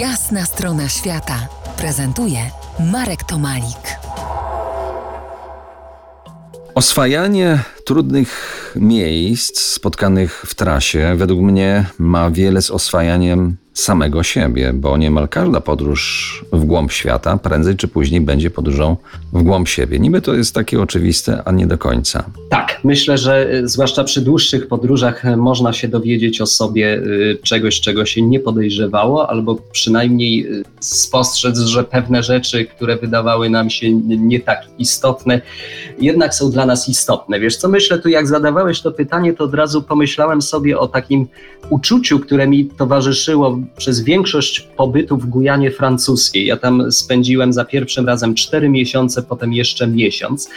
Jasna strona świata prezentuje Marek Tomalik. Oswajanie trudnych miejsc spotkanych w trasie według mnie ma wiele z oswajaniem samego siebie, bo niemal każda podróż w głąb świata prędzej czy później będzie podróżą w głąb siebie. Niby to jest takie oczywiste, a nie do końca. Tak, myślę, że y, zwłaszcza przy dłuższych podróżach y, można się dowiedzieć o sobie y, czegoś, czego się nie podejrzewało, albo przynajmniej spostrzec, że pewne rzeczy, które wydawały nam się nie tak istotne, jednak są dla nas istotne. Wiesz co, myślę tu, jak zadawałeś to pytanie, to od razu pomyślałem sobie o takim uczuciu, które mi towarzyszyło przez większość pobytu w Gujanie francuskiej. Ja tam spędziłem za pierwszym razem cztery miesiące, potem jeszcze miesiąc.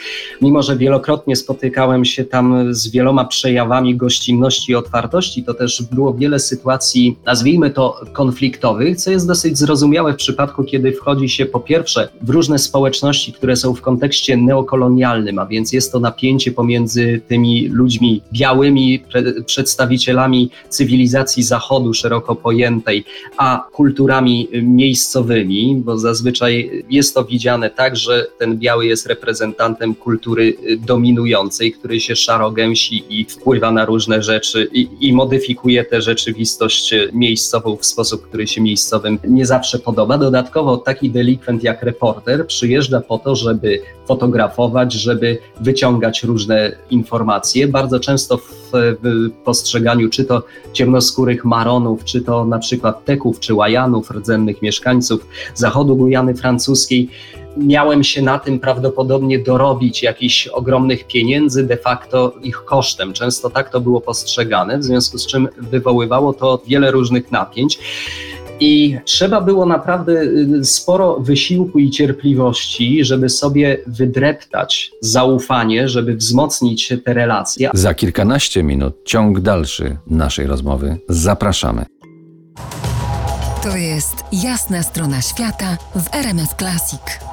Mimo, że wielokrotnie spotykałem się tam z wieloma przejawami gościnności i otwartości, to też było wiele sytuacji, nazwijmy to konfliktowych, co jest dosyć zrozumiałe w przypadku, kiedy wchodzi się po pierwsze w różne społeczności, które są w kontekście neokolonialnym, a więc jest to napięcie pomiędzy tymi ludźmi białymi, przedstawicielami cywilizacji Zachodu szeroko pojętej, a kulturami miejscowymi, bo zazwyczaj jest to widziane tak, że ten biały jest reprezentantem kultury dominującej, który się szarogęsi i wpływa na różne rzeczy i, i modyfikuje tę rzeczywistość miejscową w sposób, który się miejscowym nie zawsze podoba. Dodatkowo taki delikwent jak reporter przyjeżdża po to, żeby fotografować, żeby wyciągać różne informacje. Bardzo często w, w postrzeganiu czy to ciemnoskórych maronów, czy to na przykład teków czy łajanów, rdzennych mieszkańców zachodu Gujany Francuskiej, miałem się na tym prawdopodobnie dorobić jakichś ogromnych pieniędzy, de facto ich kosztem. Często tak to było postrzegane, w związku z czym wywoływało to wiele różnych napięć. I trzeba było naprawdę y, sporo wysiłku i cierpliwości, żeby sobie wydreptać zaufanie, żeby wzmocnić te relacje. Za kilkanaście minut ciąg dalszy naszej rozmowy. Zapraszamy. To jest jasna strona świata w RMS Classic.